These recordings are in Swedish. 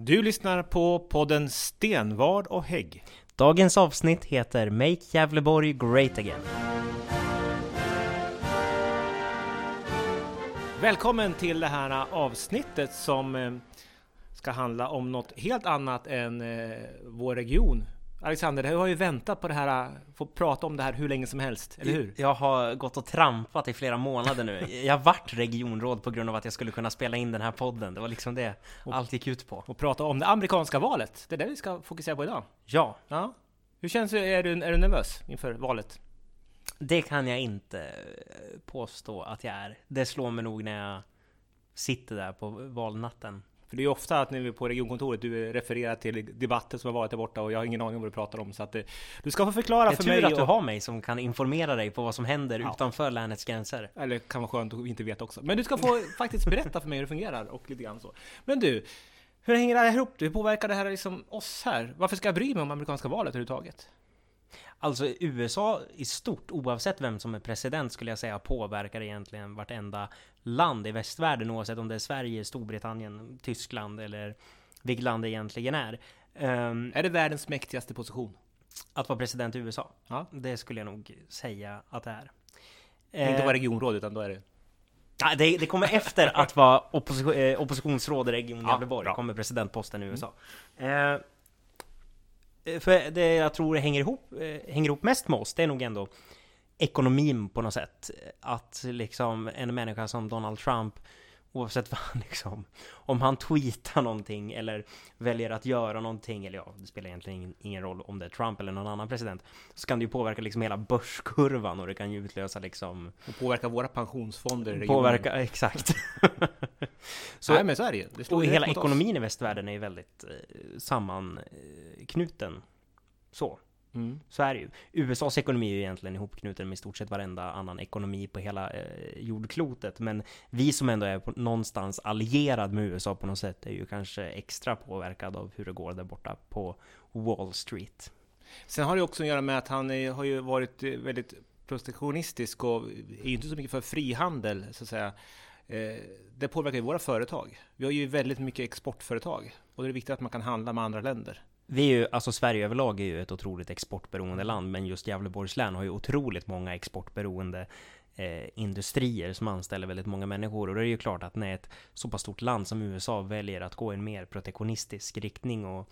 Du lyssnar på podden Stenvard och Hägg. Dagens avsnitt heter Make Gävleborg Great Again. Välkommen till det här avsnittet som eh, ska handla om något helt annat än eh, vår region. Alexander, du har ju väntat på det här, få prata om det här hur länge som helst, eller hur? Jag har gått och trampat i flera månader nu. Jag vart regionråd på grund av att jag skulle kunna spela in den här podden. Det var liksom det allt gick ut på. Och prata om det amerikanska valet. Det är det vi ska fokusera på idag. Ja, Ja. Hur känns det? Är du, är du nervös inför valet? det kan jag inte påstå att jag är. Det slår mig nog när jag sitter där på valnatten. För det är ju ofta att när vi är på regionkontoret, du refererar till debatter som har varit där borta och jag har ingen aning om vad du pratar om. Så att eh, du ska få förklara Det är för tur mig. att du och- har mig som kan informera dig på vad som händer Ja. utanför länets gränser. Eller kan vara skönt att inte veta också. Men du ska få faktiskt berätta för mig hur det fungerar och lite grann så. Men du, hur hänger det här ihop? Hur påverkar det här liksom oss här? Varför ska jag bry mig om amerikanska valet överhuvudtaget? Alltså USA i stort, oavsett vem som är president skulle jag säga, påverkar egentligen vartenda land i västvärlden, oavsett om det är Sverige, Storbritannien, Tyskland eller vilket land det egentligen är. Ehm, Är det världens mäktigaste position? att vara president i USA, Ja. det skulle jag nog säga att det är. Inte Eh, vara regionråd, utan då är det... nej, det, det kommer efter att vara opposition, eh, oppositionsråd i Region Ja, Gävleborg, bra. kommer presidentposten i USA. Eh, Eh, för det jag tror hänger ihop, eh, hänger ihop mest med oss, det är nog ändå ekonomin på något sätt. Att liksom en människa som Donald Trump, oavsett vad han liksom, om han tweetar någonting eller väljer att göra någonting, eller ja, det spelar egentligen ingen, roll om det är Trump eller någon annan president, så kan det ju påverka liksom hela börskurvan och det kan ju utlösa liksom, Och påverkar våra pensionsfonder i regionen. påverka, exakt. Så, Nej men så är det ju. Det och hela mot oss. ekonomin i västvärlden är ju väldigt eh, sammanknuten. Så. Mm. Så är det ju. USAs ekonomi är ju egentligen ihopknuten med i stort sett varenda annan ekonomi på hela eh, jordklotet. Men vi som ändå är på, någonstans allierad med USA på något sätt är ju kanske extra påverkad av hur det går där borta på Wall Street. Sen har det också att göra med att han är, har ju varit eh, väldigt protektionistisk och är ju inte så mycket för frihandel, så att säga. Eh, Det påverkar ju våra företag. Vi har ju väldigt mycket exportföretag och det är viktigt att man kan handla med andra länder. Vi är ju, alltså Sverige överlag är ju ett otroligt exportberoende land, men just Gävleborgs län har ju otroligt många exportberoende eh, industrier som anställer väldigt många människor. Och det är ju klart att när ett så pass stort land som USA väljer att gå i en mer protektionistisk riktning och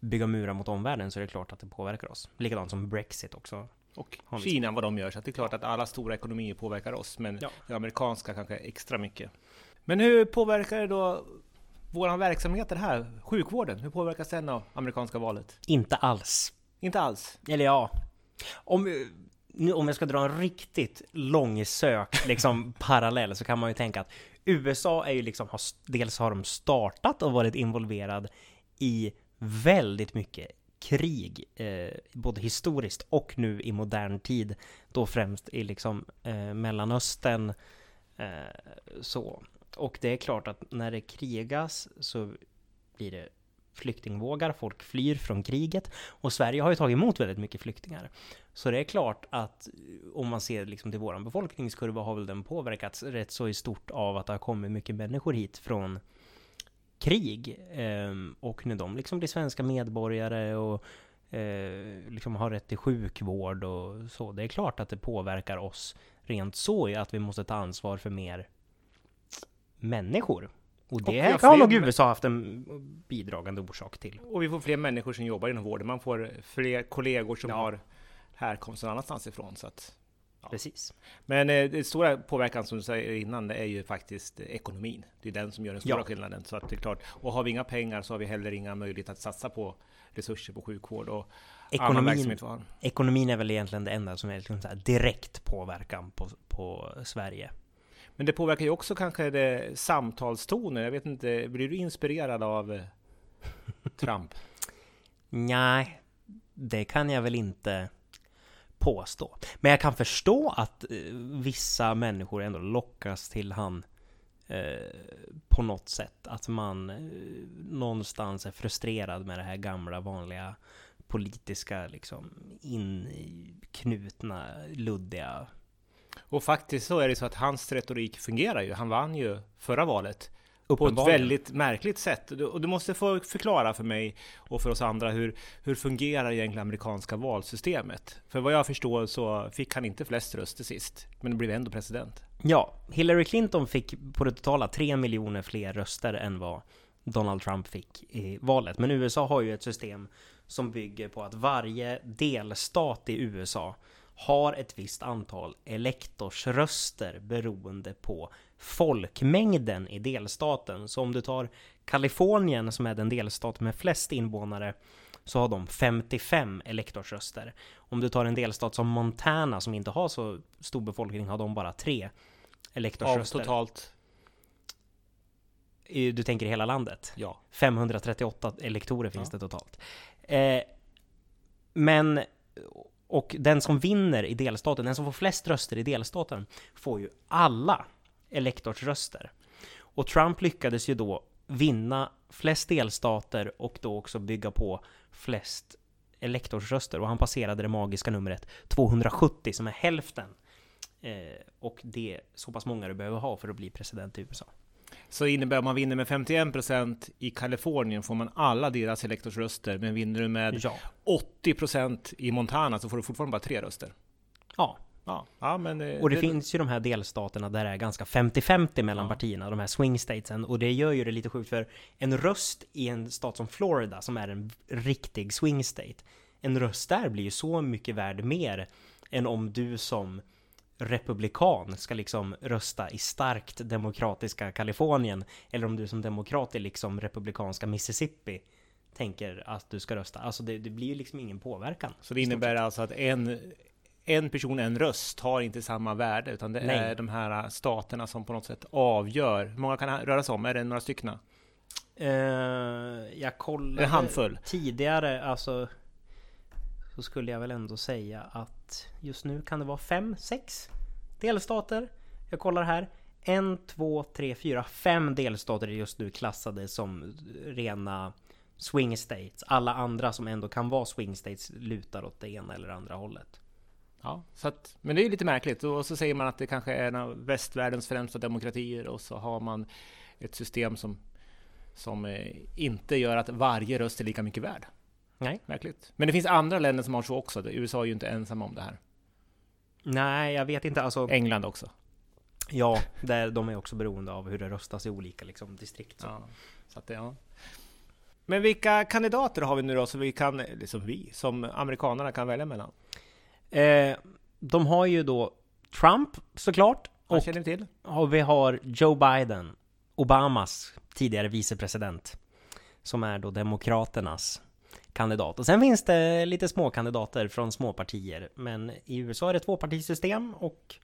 bygga murar mot omvärlden så är det klart att det påverkar oss. Likadant som Brexit också. Och Kina, vad de gör. Så det är klart att alla stora ekonomier påverkar oss, men Ja. det amerikanska kanske extra mycket. Men hur påverkar det då våran verksamhet här? Sjukvården, hur påverkas den av amerikanska valet? Inte alls. Inte alls. Eller ja, om, nu, om jag ska dra en riktigt långsökt liksom, parallell så kan man ju tänka att USA är ju liksom, har, dels har de startat och varit involverad i väldigt mycket krig, eh, både historiskt och nu i modern tid, då främst i liksom eh, Mellanöstern. Eh, så. Och det är klart att när det krigas så blir det flyktingvågar, folk flyr från kriget och Sverige har ju tagit emot väldigt mycket flyktingar. Så det är klart att eh, om man ser liksom till våran befolkningskurva har väl den påverkats rätt så i stort av att det har kommit mycket människor hit från krig. Ehm, och när de liksom blir svenska medborgare och eh, liksom har rätt till sjukvård och så. Det är klart att det påverkar oss rent så i att vi måste ta ansvar för mer människor. Och det har fler nog USA haft en bidragande orsak till. Och vi får fler människor som jobbar inom vården. Man får fler kollegor som Ja. har härkomst någon annanstans ifrån. Så att, Ja. Precis. men eh, det stora påverkan som du säger innan, det är ju faktiskt eh, ekonomin. Det är den som gör den stora Ja. skillnaden. Så att det är klart. Och har vi inga pengar så har vi heller inga möjligheter att satsa på resurser på sjukvård och annan Ekonomin, har. ekonomin är väl egentligen det enda som är liksom direkt påverkan på, på Sverige. Men det påverkar ju också kanske det samtalstonen. Jag vet inte, blir du inspirerad av eh, Trump? Nej, det kan jag väl inte påstå. Men jag kan förstå att eh, vissa människor ändå lockas till han eh, på något sätt. Att man eh, någonstans är frustrerad med det här gamla vanliga politiska liksom inknutna, luddiga. Och faktiskt så är det så att hans retorik fungerar ju. Han vann ju förra valet på ett väldigt märkligt sätt. Och du måste få förklara för mig och för oss andra hur, hur fungerar egentligen amerikanska valsystemet? För vad jag förstår så fick han inte flest röster sist, men blev ändå president. Ja, Hillary Clinton fick på det totala 3 miljoner fler röster än vad Donald Trump fick i valet. Men USA har ju ett system som bygger på att varje delstat i USA har ett visst antal elektorsröster beroende på folkmängden i delstaten. Så om du tar Kalifornien som är den delstat med flest invånare så har de 55 elektorsröster. Om du tar en delstat som Montana som inte har så stor befolkning har de bara tre elektorsröster. Av totalt? Du tänker i hela landet? Ja. 538 elektorer finns ja. det totalt. Eh, men och den som vinner i delstaten, den som får flest röster i delstaten, får ju alla elektorsröster. Och Trump lyckades ju då vinna flest delstater och då också bygga på flest elektorsröster och han passerade det magiska numret 270 som är hälften. Eh, och det är så pass många du behöver ha för att bli president i USA. Så innebär om man vinner med 51% i Kalifornien får man alla deras elektorsröster, men vinner du med ja. 80% i Montana så får du fortfarande bara tre röster. Ja. Ja, ja men, eh, och det, det, finns ju de här delstaterna där det är ganska 50-50 mellan ja. partierna, de här swing statesen. Och det gör ju det lite sjukt för en röst i en stat som Florida, som är en riktig swing state, en röst där blir ju så mycket värd mer än om du som republikan ska liksom rösta i starkt demokratiska Kalifornien eller om du som demokrat i liksom republikanska Mississippi tänker att du ska rösta. Alltså det, det blir ju liksom ingen påverkan. Så det innebär alltså att en, en person, en röst har inte samma värde, utan det Nej. är de här staterna som på något sätt avgör. Hur många kan röra sig om? Är det några stycken? Uh, jag kollade en handfull. tidigare, alltså så skulle jag väl ändå säga att just nu kan det vara fem, sex delstater. Jag kollar här. En, två, tre, fyra, fem delstater är just nu klassade som rena swing states. Alla andra som ändå kan vara swing states lutar åt det ena eller andra hållet. Ja, så att, men det är lite märkligt. Och så säger man att det kanske är en av västvärldens främsta demokratier och så har man ett system som, som eh, inte gör att varje röst är lika mycket värd. Nej. Märkligt. Men det finns andra länder som har så också. USA är ju inte ensamma om det här. Nej, jag vet inte. Alltså, England också. Ja, där, de är också beroende av hur det röstas i olika liksom, distrikt. Så. Ja, så att, ja. Men vilka kandidater har vi nu då som vi kan, liksom vi, som amerikanerna kan välja mellan? Eh, de har ju då Trump såklart. Och känner till. Och vi har Joe Biden, Obamas tidigare vicepresident. Som är då Demokraternas kandidat. Och sen finns det lite små kandidater från små partier. Men i USA är det tvåpartisystem och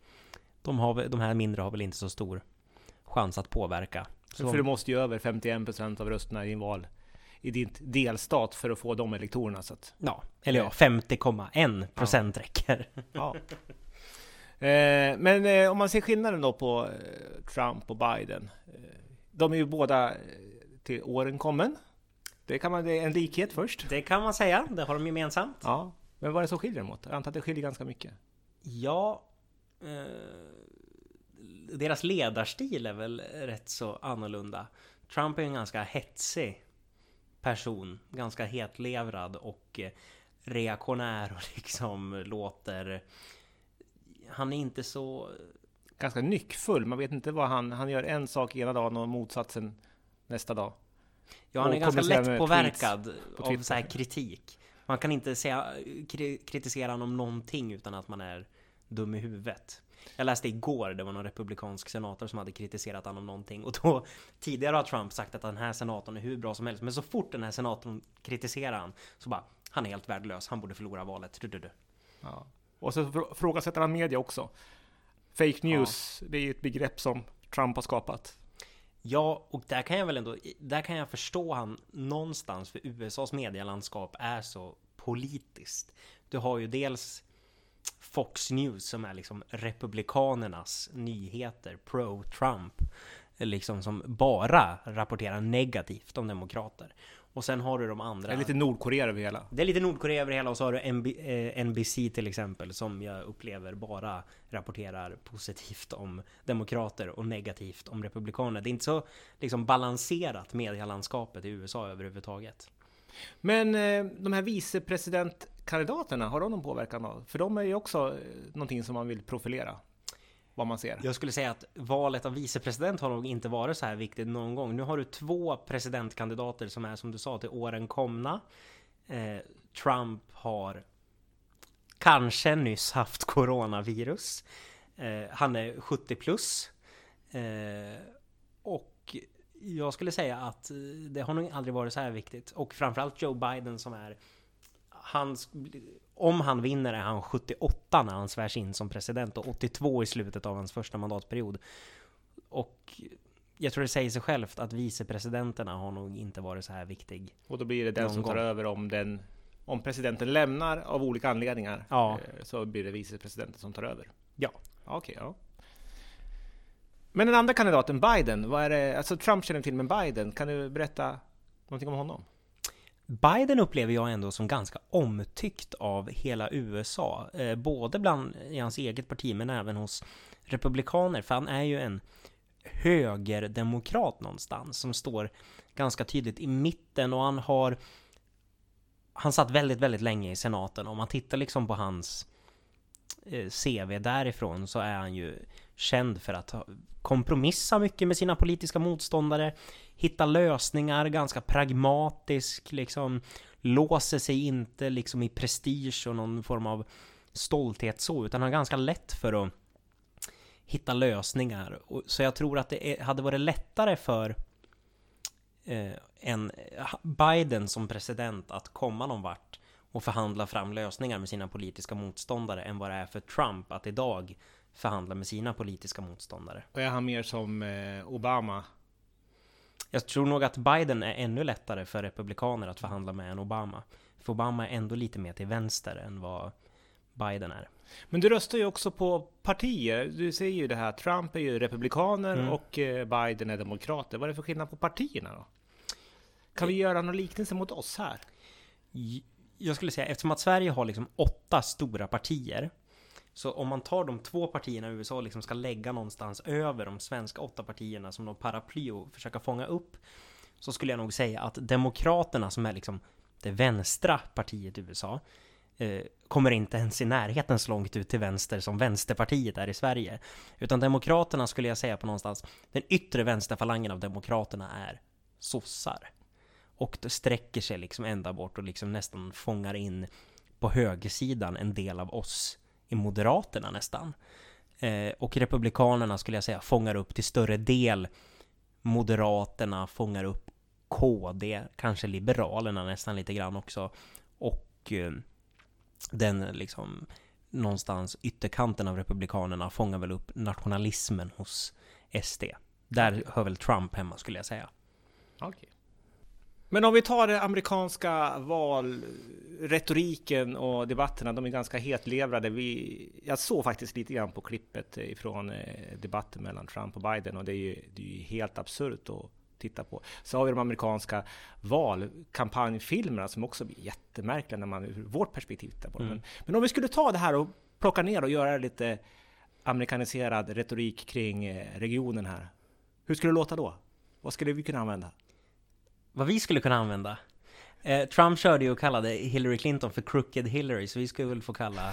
de, har, de här mindre har väl inte så stor chans att påverka. Så. För du måste ju över 51% av rösterna i din val i din delstat för att få de elektorerna. Så att, ja, eller ja, 50,1 procent ja. räcker. Ja. Eh, men eh, om man ser skillnaden då på eh, Trump och Biden. De är ju båda till åren kommen. Det kan man, det är en likhet först. Det kan man säga, det har de gemensamt. Ja, men vad är det som skiljer dem åt? Jag antar att det skiljer ganska mycket. Ja, eh, deras ledarstil är väl rätt så annorlunda. Trump är en ganska hetsig person, ganska hetlevrad och eh, reaktionär och liksom låter... Han är inte så... Ganska nyckfull, man vet inte vad han... Han gör en sak ena dagen och motsatsen nästa dag. Ja, han är ganska lätt påverkad av så här kritik. Man kan inte säga, kritisera honom om någonting utan att man är dum i huvudet. Jag läste igår, det var någon republikansk senator som hade kritiserat honom om någonting och då tidigare har Trump sagt att den här senatorn är hur bra som helst. Men så fort den här senatorn kritiserar han så bara, han är helt värdelös, han borde förlora valet. Du, du, du. Ja. Och så frågasätter han media också. Fake news, ja. det är ju ett begrepp som Trump har skapat. Ja, och där kan jag väl ändå, där kan jag förstå han någonstans, för USAs medielandskap är så politiskt. Du har ju dels Fox News som är liksom republikanernas nyheter, pro-Trump, liksom som bara rapporterar negativt om demokrater. Och sen har du de andra. Det är lite Nordkorea över hela. Det är lite Nordkorea över hela och så har du NB, eh, NBC till exempel som jag upplever bara rapporterar positivt om demokrater och negativt om republikaner. Det är inte så liksom balanserat medielandskapet i USA överhuvudtaget. Men eh, de här vicepresidentkandidaterna, har de någon påverkan? Då? För de är ju också eh, någonting som man vill profilera. Vad man ser. Jag skulle säga att valet av vicepresident har nog inte varit så här viktigt någon gång. Nu har du två presidentkandidater som är som du sa till åren komna. Eh, Trump har kanske nyss haft coronavirus. Eh, han är 70 plus. Eh, och jag skulle säga att det har nog aldrig varit så här viktigt. Och framförallt Joe Biden som är han om han vinner är han 78 när han svärs in som president och 82 i slutet av hans första mandatperiod. Och jag tror det säger sig självt att vicepresidenterna har nog inte varit så här viktig. Och då blir det den som tar över om den om presidenten lämnar av olika anledningar ja. Eh, så blir det vicepresidenten som tar över. Ja. Okej, okay, ja. Men den andra kandidaten, Biden, vad är det? Alltså Trump känner till, men Biden, kan du berätta någonting om honom? Biden upplever jag ändå som ganska omtyckt av hela USA, eh, både bland i hans eget parti men även hos republikaner, för han är ju en högerdemokrat någonstans som står ganska tydligt i mitten och han har han satt väldigt, väldigt länge i senaten. Om man tittar liksom på hans eh, CV därifrån så är han ju känd för att kompromissa mycket med sina politiska motståndare, hitta lösningar, ganska pragmatisk, liksom låser sig inte liksom i prestige och någon form av stolthet så, utan har ganska lätt för att hitta lösningar. Så jag tror att det hade varit lättare för eh, en Biden som president att komma någon vart och förhandla fram lösningar med sina politiska motståndare än vad det är för Trump att idag förhandla med sina politiska motståndare. Och är han mer som eh, Obama? Jag tror nog att Biden är ännu lättare för republikaner att förhandla med än Obama. För Obama är ändå lite mer till vänster än vad Biden är. Men du röstar ju också på partier. Du säger ju det här, Trump är ju republikaner mm. och eh, Biden är demokrater. Vad är det för skillnad på partierna då? Kan vi göra någon liknelse mot oss här? Jag skulle säga, eftersom att Sverige har liksom åtta stora partier så om man tar de två partierna i USA och liksom ska lägga någonstans över de svenska åtta partierna som någon paraply och försöka fånga upp så skulle jag nog säga att Demokraterna som är liksom det vänstra partiet i USA eh, kommer inte ens i närheten så långt ut till vänster som Vänsterpartiet är i Sverige. Utan Demokraterna skulle jag säga på någonstans, den yttre vänsterfalangen av Demokraterna är sossar. Och det sträcker sig liksom ända bort och liksom nästan fångar in på högersidan en del av oss i Moderaterna nästan. Eh, och Republikanerna skulle jag säga fångar upp till större del Moderaterna fångar upp KD, kanske Liberalerna nästan lite grann också. Och eh, den liksom någonstans ytterkanten av Republikanerna fångar väl upp nationalismen hos SD. Där hör väl Trump hemma skulle jag säga. Okay. Men om vi tar det amerikanska valretoriken och debatterna, de är ganska hetlevrade. Vi, jag såg faktiskt lite grann på klippet ifrån eh, debatten mellan Trump och Biden och det är ju, det är ju helt absurt att titta på. Så har vi de amerikanska valkampanjfilmerna som också blir jättemärkliga när man ur vårt perspektiv tittar på dem. Mm. Men, men om vi skulle ta det här och plocka ner och göra lite amerikaniserad retorik kring eh, regionen här. Hur skulle det låta då? Vad skulle vi kunna använda? Vad vi skulle kunna använda. Eh, Trump körde ju och kallade Hillary Clinton för Crooked Hillary, så vi skulle väl få kalla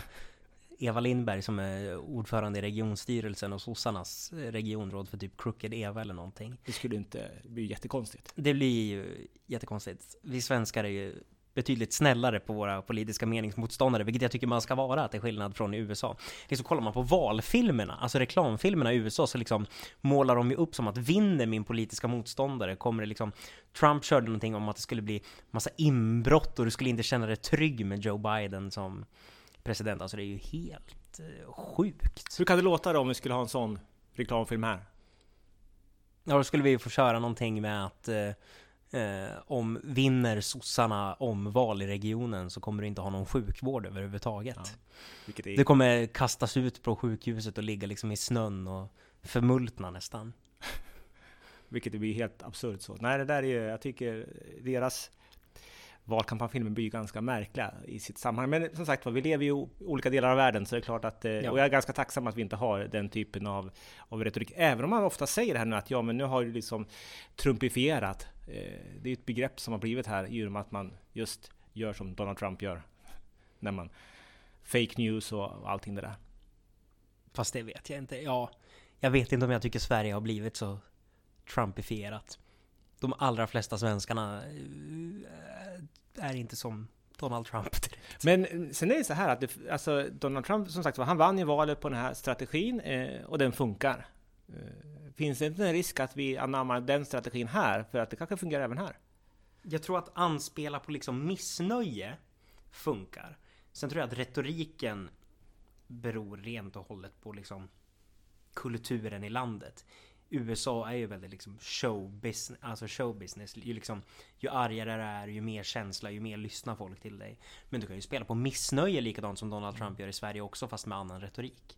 Eva Lindberg som är ordförande i regionstyrelsen och sossarnas regionråd för typ Crooked Eva eller någonting. Det skulle inte bli jättekonstigt. Det blir ju jättekonstigt. Vi svenskar är ju betydligt snällare på våra politiska meningsmotståndare, vilket jag tycker man ska vara, till skillnad från i USA. Liksom kollar man på valfilmerna, alltså reklamfilmerna i USA, så liksom målar de ju upp som att vinner min politiska motståndare kommer det liksom Trump körde någonting om att det skulle bli massa inbrott och du skulle inte känna dig trygg med Joe Biden som president. Alltså det är ju helt eh, sjukt. Hur kan det låta då om vi skulle ha en sån reklamfilm här? Ja, då skulle vi få köra någonting med att eh, eh, om vinner sossarna omval i regionen så kommer du inte ha någon sjukvård överhuvudtaget. Ja, är... Du kommer kastas ut på sjukhuset och ligga liksom i snön och förmultna nästan. Vilket blir helt absurt så. Nej, det där är ju, jag tycker deras valkampanjfilmer blir ganska märkliga i sitt sammanhang. Men som sagt var, vi lever ju i olika delar av världen, så det är klart att... Ja. Och jag är ganska tacksam att vi inte har den typen av, av retorik. Även om man ofta säger här nu att ja, men nu har ju liksom trumpifierat. Det är ett begrepp som har blivit här i och med att man just gör som Donald Trump gör. När man fake news och allting det där. Fast det vet jag inte. Ja, jag vet inte om jag tycker Sverige har blivit så Trumpifierat. De allra flesta svenskarna eh, är inte som Donald Trump direkt. Men eh, sen är det så här att det, alltså Donald Trump som sagt han vann ju valet på den här strategin eh, och den funkar. Finns det inte en risk att vi anammar den strategin här för att det kanske fungerar även här? Jag tror att anspela på liksom missnöje funkar. Sen tror jag att retoriken beror rent och hållet på liksom kulturen i landet. USA är ju väldigt liksom showbusiness, alltså showbusiness. Ju, liksom, ju argare det är, ju mer känsla, ju mer lyssnar folk till dig. Men du kan ju spela på missnöje likadant som Donald Trump gör i Sverige också, fast med annan retorik.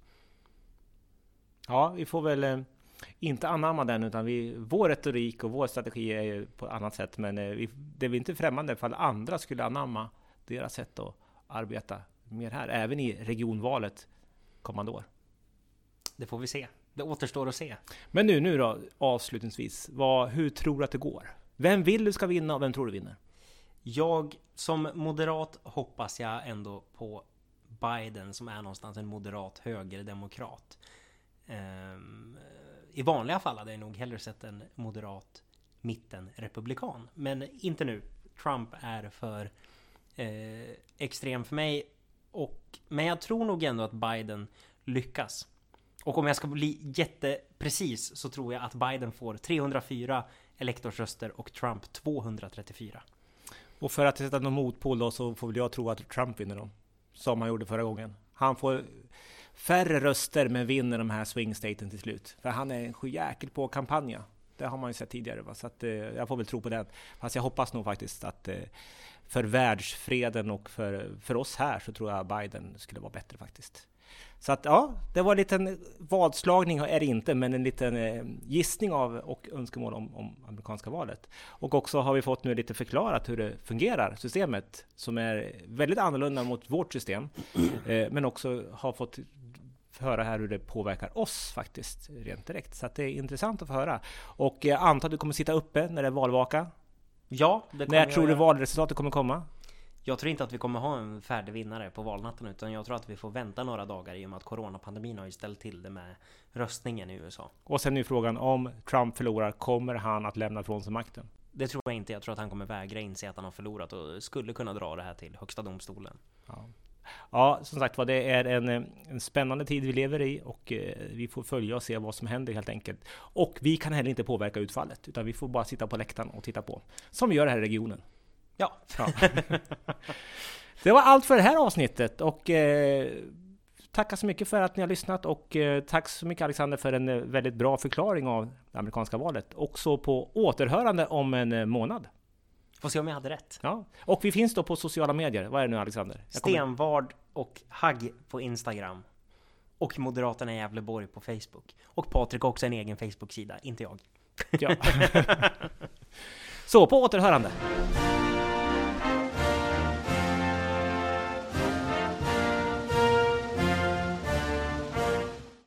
Ja, vi får väl eh, inte anamma den, utan vi, vår retorik och vår strategi är ju på annat sätt. Men eh, vi, det är vi inte främmande ifall andra skulle anamma deras sätt att arbeta mer här, även i regionvalet kommande år. Det får vi se. Det återstår att se. Men nu, nu då, avslutningsvis. Vad, hur tror du att det går? Vem vill du ska vinna och vem tror du vinner? Jag som moderat hoppas jag ändå på Biden som är någonstans en moderat högerdemokrat. Um, i vanliga fall hade jag nog hellre sett en moderat mittenrepublikan. Men inte nu. Trump är för eh, extrem för mig. Och, men jag tror nog ändå att Biden lyckas. Och om jag ska bli jätteprecis så tror jag att Biden får 304 elektorsröster och Trump 234. Och för att sätta någon motpol då så får väl jag tro att Trump vinner dem. Som han gjorde förra gången. Han får färre röster men vinner de här swingstaten till slut. För han är en sjujäkel på kampanja. Det har man ju sett tidigare. Va? Så att, eh, jag får väl tro på det. Fast jag hoppas nog faktiskt att eh, för världsfreden och för, för oss här så tror jag Biden skulle vara bättre faktiskt. Så att ja, det var en liten vadslagning är det inte, men en liten eh, gissning av och önskemål om, om, amerikanska valet. Och också har vi fått nu lite förklarat hur det fungerar, systemet, som är väldigt annorlunda mot vårt system, eh, men också har fått höra här hur det påverkar oss faktiskt, rent direkt. Så att det är intressant att få höra. Och jag antar att du kommer sitta uppe när det är valvaka? Ja, det kommer När tror du valresultatet kommer komma? Jag tror inte att vi kommer ha en färdig vinnare på valnatten utan jag tror att vi får vänta några dagar i och med att coronapandemin har ju ställt till det med röstningen i USA. Och sen är frågan om Trump förlorar, kommer han att lämna ifrån sig makten? Det tror jag inte. Jag tror att han kommer vägra inse att han har förlorat och skulle kunna dra det här till Högsta domstolen. Ja. Ja, som sagt var, det är en, en spännande tid vi lever i och eh, vi får följa och se vad som händer helt enkelt. Och vi kan heller inte påverka utfallet, utan vi får bara sitta på läktaren och titta på. Som vi gör här i regionen. Ja. ja. det var allt för det här avsnittet och eh, tackar så mycket för att ni har lyssnat och eh, tack så mycket Alexander för en eh, väldigt bra förklaring av det amerikanska valet. Också på återhörande om en eh, månad. Får se om jag hade rätt. Ja, och vi finns då på sociala medier. Vad är det nu Alexander? Stenvard och Hagg på Instagram. Och Moderaterna i Gävleborg på Facebook. Och Patrik har också en egen Facebook-sida, inte jag. Ja. Så, på återhörande!